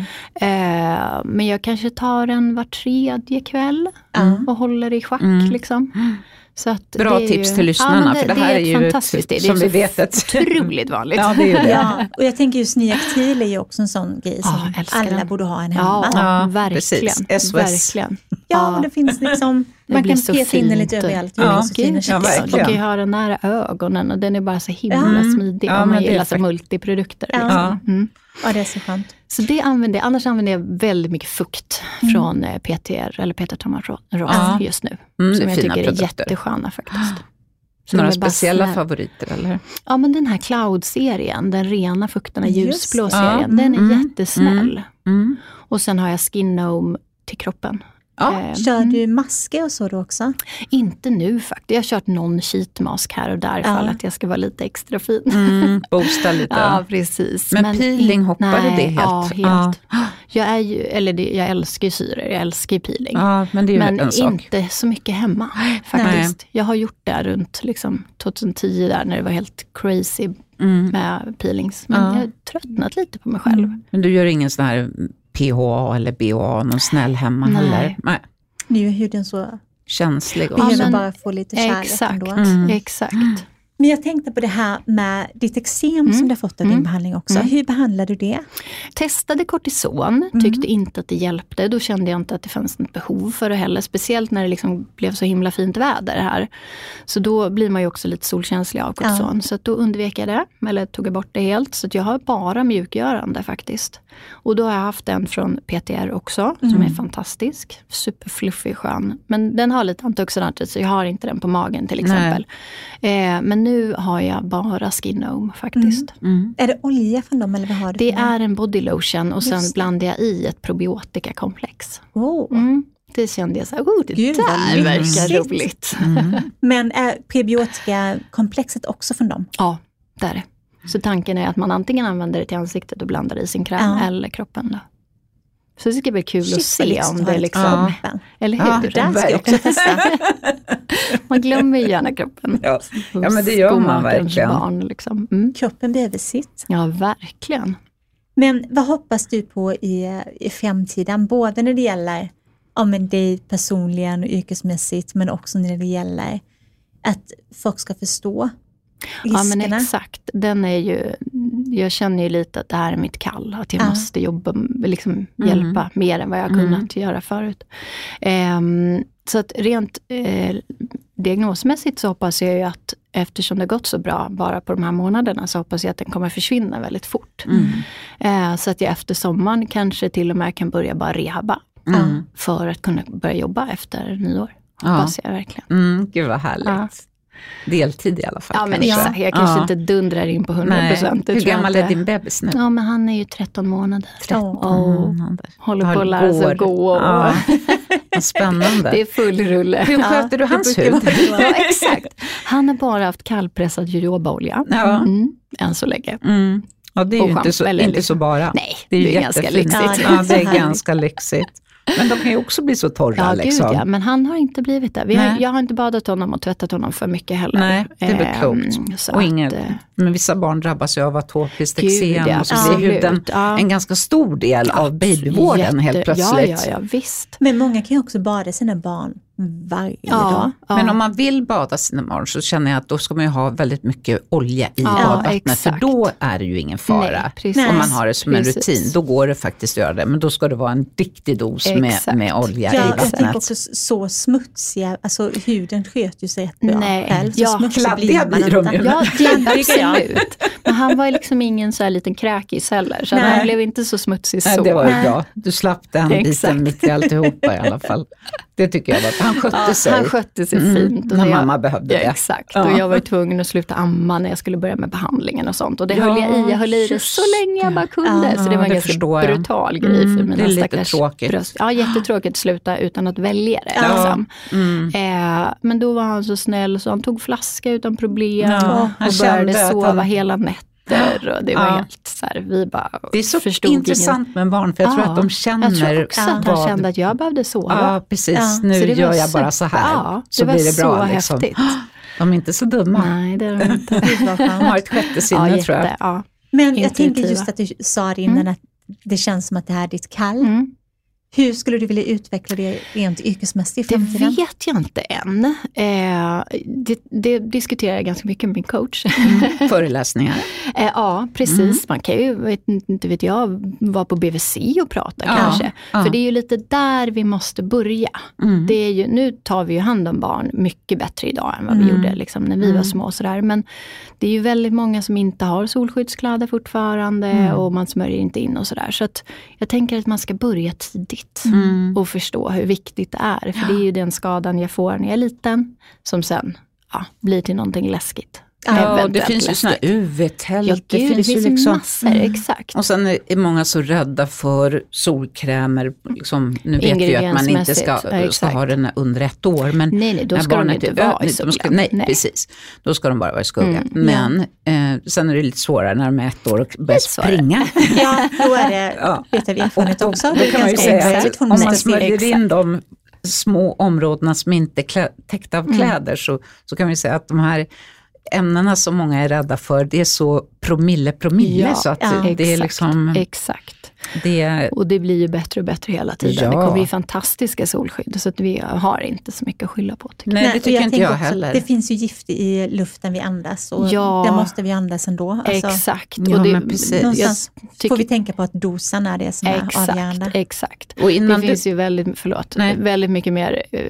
Eh, men jag kanske tar den var tredje kväll Ja. och håller i schack. Mm. Liksom. Så att Bra det är tips ju, till lyssnarna, men för det här är ett ju ett- fantastiskt det. Det är som vi vet ett- otroligt vanligt. Ja, det är ju det. Ja, och jag tänker just Niactil är ju också en sån grej som Ja, alla den. borde ha en hemma. Ja, Ja, verkligen. precis. SOS. verkligen. Ja, Ja. det finns liksom, Det man kan peta in den lite fint. överallt. Ja, Ja, och ja, verkligen. Du kan ju ha den nära ögonen och den är bara så himla Mm. smidig Ja, om man är gillar så multiprodukter. Ja. Liksom. Mm. ja, det är så skönt. Så det använder jag. Annars använder jag väldigt mycket fukt Mm. från eh, PTR, eller Peter Thomas Roth Ja. just nu. Mm, som är jag tycker är produkter. jättesköna faktiskt. [gasps] Så Några är speciella favoriter eller? Ja men den här Cloud-serien, den rena fuktarna Just ljusblå serien, Ja. den är Mm. jättesnäll. Mm. Och sen har jag Skin Gnome till kroppen. Ja. Eh, Kör mm. du masker och så då också? Inte nu faktiskt. Jag har kört någon sheetmask här och där Ja. att jag ska vara lite extra fin. Mm, [laughs] boosta lite. Ja, precis. Men peeling, in- hoppar du nej, det helt? Ja, helt. Ja. Jag, är ju, eller det, jag älskar ju syror, jag älskar ju peeling. Ja, men det är men en sak. inte så mycket hemma faktiskt. Jag har gjort det runt liksom, 2010 där när det var helt crazy Mm. med peelings. Men Ja. jag har tröttnat lite på mig själv. Men du gör ingen sån här PHA eller BHA, någon snäll hemma Nej. heller? Nej. Nu är huden så, Känslig och Ja, behöver men- bara få lite kärlek Exakt. ändå. Mm. Exakt. Men jag tänkte på det här med ditt eksem Mm. som du har fått av din Mm. behandling också. Mm. Hur behandlar du det? Testade kortison, tyckte inte att det hjälpte. Då kände jag inte att det fanns något behov för det heller. Speciellt när det liksom blev så himla fint väder här. Så då blir man ju också lite solkänslig av kortison. Så att då undvek jag det, eller tog bort det helt. Så jag har bara mjukgörande faktiskt. Och då har jag haft en från PTR också, som är fantastisk. Superfluffig, skön. Men den har lite antioxidanter, så jag har inte den på magen till exempel. Eh, men nu har jag bara Skinome faktiskt. Mm. Är det olja från dem eller vad har du? Det är en body lotion och sen Just det. blandar jag i ett probiotikakomplex. Oh. Mm. Det kände jag så här, oh, det Gud, där verkar roligt. Mm. Men är prebiotikakomplexet också från dem? Ja, det är det. Så tanken är att man antingen använder det till ansiktet och blandar i sin kräm Ja. eller kroppen. Då. Så det ska bli kul Shit, att se om det liksom, kroppen. eller Ja, hur? Det där ska jag också testa. [laughs] man glömmer ju gärna kroppen. Ja. Ja, men det gör man verkligen. Barn, liksom. mm. Kroppen behöver sitt. Ja, verkligen. Men vad hoppas du på i, i framtiden? Både när det gäller ja, men dig personligen och yrkesmässigt, men också när det gäller att folk ska förstå Ja men riskerna. exakt. Den är ju, jag känner ju lite att det här är mitt kall. Att jag Ja. måste jobba, liksom hjälpa mer än vad jag har kunnat göra förut. Ehm, så att rent eh, diagnosmässigt så hoppas jag ju att eftersom det gått så bra bara på de här månaderna så hoppas jag att den kommer försvinna väldigt fort. Mm. Eh, så att jag efter sommaren kanske till och med kan börja bara rehabba. Mm. För att kunna börja jobba efter nyår. Ja. Hoppas jag verkligen. Mm, gud vad härligt. Ja. Deltid i alla fall Ja men kanske. exakt, jag kanske Ja. inte dundrar in på 100%. Nej. det Hur gammal är din bebis nu? Ja, men han är ju 13 månader. 13 månader. Håller på Ja, att lära sig gå. Och Ja. [laughs] Vad spännande. Det är full rulle. Hur sköter du hans hud? Ja, exakt. Han har bara haft kallpressad jojobaolja. Ja. Mm, än så länge. Mm. Ja, det är Och ju inte så, inte liksom- så bara. Nej, det är det är ganska lyxigt. Ja, Ja, det är ganska [laughs] lyxigt. Men de kan ju också bli så torra. Ja, liksom. gud ja. Men han har inte blivit det. Vi har, jag har inte badat honom och tvättat honom för mycket heller. Nej, det är väl Ehm, klokt. och att, inget, eh, men vissa barn drabbas ju av atopiskt eksem ja, och så blir huden Ja. en ganska stor del av babyvården helt jätte- plötsligt. Ja, ja, ja, visst. Men många kan ju också bada sina barn varje Ja, dag. ja. Men om man vill bada sina barn så känner jag att då ska man ju ha väldigt mycket olja i Ja, badvattnet. För då är det ju ingen fara. Nej, om man har det som en Precis. rutin, då går det faktiskt att göra det. Men då ska det vara en riktig dos med, Exakt. med olja Ja, i jag tänker vattnet. också så smutsiga, alltså huden sköter ju sig rätt bra Nej, själv. Så ja, kladdiga blir de ju. Ja, [laughs] absolut. Men han var ju liksom ingen så här liten kräkis heller, så Nej. han blev inte så smutsig Nej, så. det var ju Nej. bra. Du slapp den biten mitt i alltihopa i alla fall. [laughs] Det tycker jag var Han skötte Ja, sig. han skötte sig Mm, fint. när jag- mamma behövde ja, det. Exakt, Ja. och jag var tvungen att sluta amma när jag skulle börja med behandlingen och sånt. Och det Ja, höll jag i, jag höll i det så länge jag bara kunde. Så det var en ganska förstår jag. brutal grej Mm, för mina det är lite stackars tråkigt. bröst. Ja, jättetråkigt att sluta utan att välja det. Liksom. Mm. Eh, men då var han så snäll så han tog flaska utan problem och började sova han- hela nätter. Och det var Ja. helt så här, vi bara Det är så förstod intressant med barn, för jag tror Ja, att de Jag känner tror också att han vad- kände att jag behövde sova. Ja, precis. Ja, Nu Så det var gör jag bara så här, Ja, så det blir var det bra. så liksom. häftigt. [gasps] De är inte så dumma. Nej, det är de inte. [laughs] De har ett sjätte Ja, sinne tror jag. ja. Men jag Intuitiva. tänker just att du sa det innan Mm. att det känns som att det här är ditt kall. Mm. Hur skulle du vilja utveckla det rent yrkesmässigt i Det vet jag inte än. Eh, det, det diskuterar jag ganska mycket med min coach. Föreläsningar. [laughs] Eh, ja, precis. Mm. Man kan ju, vet, inte vet jag, vara på BVC och prata Ja, kanske. ja. För det är ju lite där vi måste börja. Mm. Det är ju, nu tar vi ju hand om barn mycket bättre idag än vad vi Mm. gjorde liksom, när vi var Mm. små. och Sådär. Men det är ju väldigt många som inte har solskyddskläder fortfarande Mm. och man smörjer inte in och sådär. Så att jag tänker att man ska börja tidigt och förstå hur viktigt det är. För det är ju den skadan jag får när jag är liten som sen ja, blir till någonting läskigt. Ja, och det finns ju läskigt. UV-tält. Ja, gud, det finns, ju liksom- massor, Mm. exakt. Och sen är många så rädda för solkrämer. Liksom, nu vet vi ju att man inte ska, ja, ska ha den under ett år. Men Nej, nej, då ska de inte är vara ö- i solen. ska, nej, Nej. precis. Då ska de bara vara i skugga. Mm, Men eh, sen är det lite svårare när de är ett år och börjar springa. [laughs] Ja, då är det, Ja. vet av erfarenhet också. Då Det kan man ju säga att om man smörjer in de små områdena som inte är täckta Mm. av kläder så, så kan vi säga att de här ämnena som många är rädda för, det är så promille, promille. Ja, så att ja, det är exakt, liksom, Exakt. det, Och det blir ju bättre och bättre hela tiden. Ja. Det kommer ju fantastiska solskydd, så att vi har inte så mycket att skylla på. Tycker jag. nej, det tycker inte tänker jag också, heller. Det finns ju gift i luften vi andas och Ja. det måste vi andas ändå. Alltså, Exakt. Och det, men precis. någonstans tycker- får vi tänka på att dosen är det som är avgörande. Exakt, exakt. Och innan Det du, finns ju väldigt, förlåt, Nej. väldigt mycket mer eh,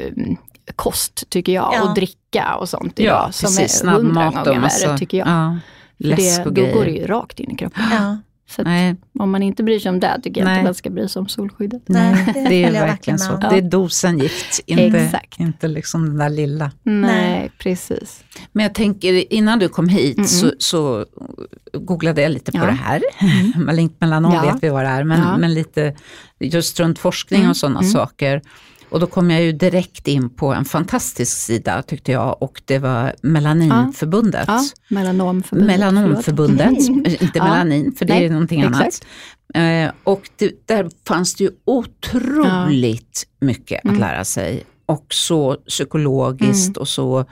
kost tycker jag Ja. och dricka och sånt idag ja, som precis, är hundra gånger massa, värre tycker jag. Ja, läsk det, och då grejer. går det ju rakt in i kroppen. Ja. Så att Nej, om man inte bryr sig om det tycker jag Nej. inte man ska bry sig om solskyddet. Nej, det det är verkligen så. Det är dosen gift, inte, Exakt. inte liksom den där lilla. Nej, precis. Men jag tänker, innan du kom hit Mm-mm. så, så googlade jag lite på Ja. det här. [laughs] Malignt melanom Ja. vet vi vad det är, men, Ja. men lite just runt forskning Mm, och sådana mm. saker. Och då kom jag ju direkt in på en fantastisk sida tyckte jag och det var Melaninförbundet. Ja, melanomförbundet. Melanomförbundet, förlåt. inte [laughs] Ja. melanin för det Nej, är någonting annat. exakt. Eh, och det, där fanns det ju otroligt mycket att Mm. lära sig. Och så psykologiskt och så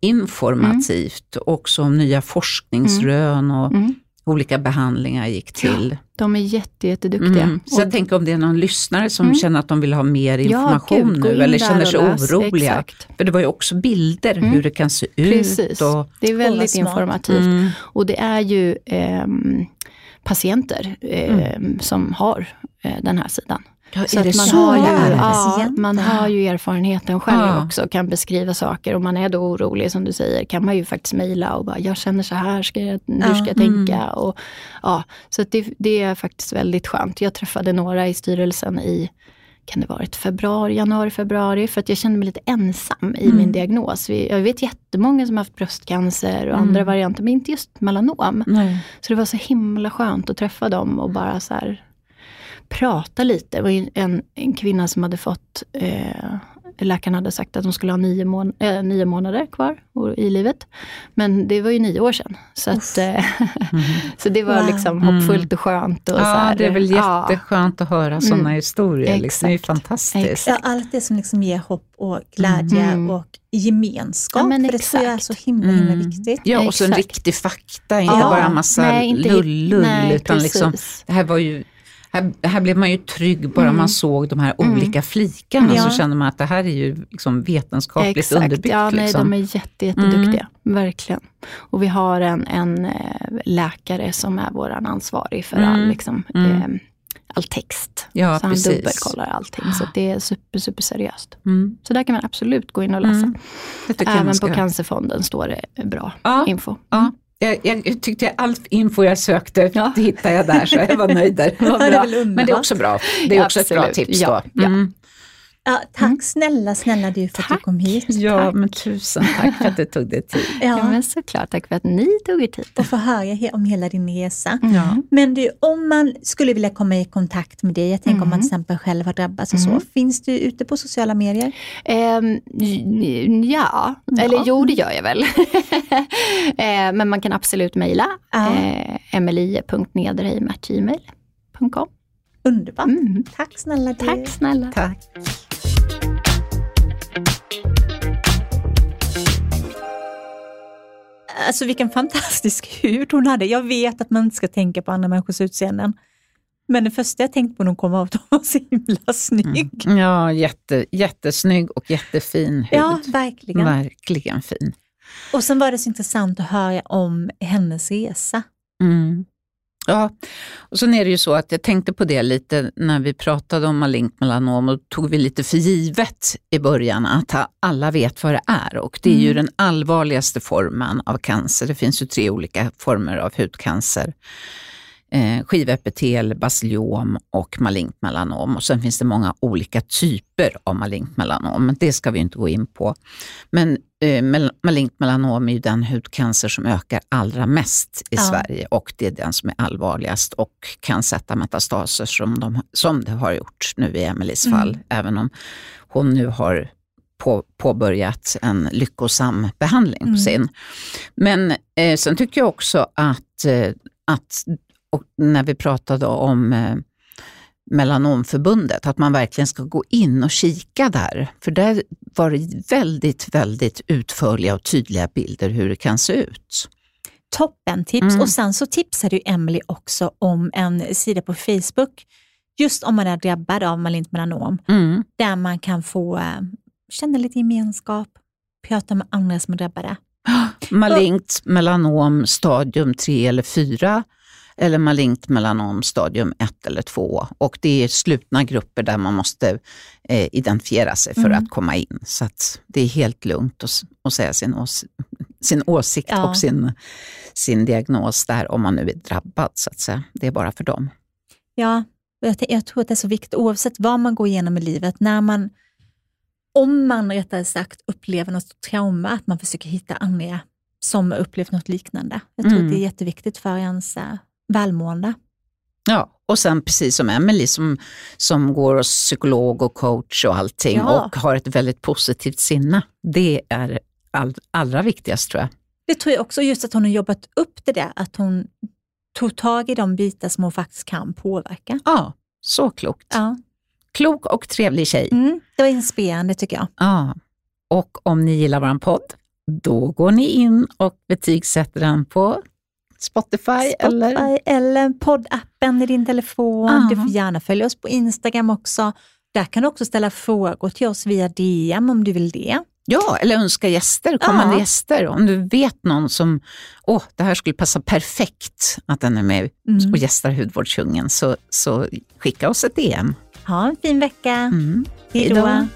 informativt. Också om nya forskningsrön och Mm. Olika behandlingar gick till. De är jätte, jätteduktiga. Mm. Så jag Och- tänker om det är någon lyssnare som Mm. känner att de vill ha mer information ja, gud, nu eller känner sig oroliga. Exakt. För det var ju också bilder Mm. hur det kan se ut. Precis. Och, Det är väldigt informativt. mm, Och det är ju ehm, patienter ehm, som har eh, den här sidan. Ja, Så är det att man så? har ju, ja, man har ju erfarenheten själv Ja. också, kan beskriva saker. Och man är då orolig, som du säger, kan man ju faktiskt mejla och bara, jag känner så här, ska jag, hur Ja. ska jag Mm. tänka? Och, ja, så att det, det är faktiskt väldigt skönt. Jag träffade några i styrelsen i kan det varit februari, januari, februari, för att jag kände mig lite ensam i Mm. min diagnos. Jag vet jättemånga som har haft bröstcancer och Mm. andra varianter, men inte just melanom. Nej. Så det var så himla skönt att träffa dem och bara så här prata lite. Det var en, en kvinna som hade fått, eh, läkaren hade sagt att hon skulle ha nio, mån eh, nio månader kvar i livet. Men det var ju nio år sedan. Så, att, eh, [laughs] så det var Wow. liksom hoppfullt och skönt. Och så Mm. Ja, här, det är väl ja. jätteskönt att höra sådana Mm. historier. Liksom. Det är ju fantastiskt. Exakt. Ja, allt det som liksom ger hopp och glädje Mm. och gemenskap. Ja, men för det tror jag är så himla, himla Mm. viktigt. Ja, och så en riktig fakta, inte Ja. bara en massa Nej, inte- lull-lull. Nej, utan liksom, det här var ju här, här blev man ju trygg bara Mm. man såg de här Mm. olika flikarna. Ja. Så kände man att det här är ju liksom vetenskapligt Exakt. underbyggt. Ja, nej, liksom. de är jätte, jätteduktiga. Verkligen. Och vi har en, en eh, läkare som är vår ansvarig för all, Mm. liksom, Mm. eh, all text. Ja, så han precis. dubbelkollar allting. Så det är super, super seriöst. Mm. Så där kan man absolut gå in och läsa. Mm. Även på. Cancerfonden står det bra Ja, info. ja. Jag, jag tyckte all info jag sökte Ja. hittade jag där, så jag var nöjd där. [laughs] Det är bra. Men det är också bra. Det är också ett bra Absolut. tips Ja, då. ja. Mm. Ja, tack snälla, snälla du för att du Tack. kom hit. Ja, Tack. men tusen tack för att du tog dig tid. [laughs] Ja. Ja, men såklart, tack för att ni tog er tid. och få höra om hela din resa. Ja. Men du, om man skulle vilja komma i kontakt med dig, jag tänker om man Mm. till exempel själv har drabbats och så, Mm. finns du ute på sociala medier? J- ja, Ja. eller jo det gör jag väl. [laughs] eh, men man kan absolut mejla. Ja. Eh, Emelie.nederheim.gmail.com Underbart. mm. Tack snälla du. Tack snälla. Tack. Alltså vilken fantastisk hud hon hade. Jag vet att man inte ska tänka på andra människors utseenden. Men det första jag tänkte på när hon kom var [laughs] att hon var så himla snygg. Ja, jätte, jättesnygg och jättefin hud. Ja, verkligen. Verkligen fin. Och sen var det så intressant att höra om hennes resa. Mm. Ja, och sen är det ju så att jag tänkte på det lite när vi pratade om malignt melanom och tog vi lite för givet i början att alla vet vad det är och det är ju Mm. den allvarligaste formen av cancer. Det finns ju tre olika former av hudcancer. Eh, skivepitel, basiliom och malignt melanom. Och sen finns det många olika typer av malignt melanom, det ska vi inte gå in på. Men eh, malignt melanom är ju den hudcancer som ökar allra mest i Ja. Sverige och det är den som är allvarligast och kan sätta metastaser som, de, som det har gjort nu i Emelies Mm. fall, även om hon nu har på, påbörjat en lyckosam behandling Mm. på sin. Men eh, sen tycker jag också att, eh, att och när vi pratade om eh, Melanomförbundet, att man verkligen ska gå in och kika där. För där var det väldigt, väldigt utförliga och tydliga bilder hur det kan se ut. Toppen tips. Mm. Och sen så tipsade ju Emily också om en sida på Facebook, just om man är drabbad av malignt melanom, Mm. där man kan få eh, känna lite gemenskap, prata med andra som är drabbade. [gasps] Malignt melanom stadium 3 eller 4 eller malignt melanom stadium 1 eller 2. Och det är slutna grupper där man måste eh, identifiera sig för Mm. att komma in. Så det är helt lugnt att, att säga sin, ås sin åsikt Ja. och sin, sin diagnos där om man nu är drabbad. så att säga. Det är bara för dem. Ja, jag, jag tror att det är så viktigt oavsett vad man går igenom i livet, när man, om man rättare sagt upplever något trauma, att man försöker hitta andra som upplevt något liknande. Jag tror Mm. att det är jätteviktigt för ens eh, välmående. Ja, och sen precis som Emily som, som går hos psykolog och coach och allting Ja. och har ett väldigt positivt sinne. Det är all, allra viktigast tror jag. Det tror jag också, just att hon har jobbat upp det där, att hon tog tag i de bitar som hon faktiskt kan påverka. Ja, så klokt. Ja. Klok och trevlig tjej. Mm, det var inspirerande tycker jag. Ja. Och om ni gillar vår podd, då går ni in och betygsätter den på Spotify, eller? Spotify eller poddappen i din telefon. Ja. Du får gärna följa oss på Instagram också. Där kan du också ställa frågor till oss via DM om du vill det. Ja, eller önska gäster, kommande Ja. gäster. Om du vet någon som, åh, det här skulle passa perfekt att den är med Mm. och gästar Hudvårdsdjungeln, så, så skicka oss ett DM. Ha en fin vecka. Mm. Hej då.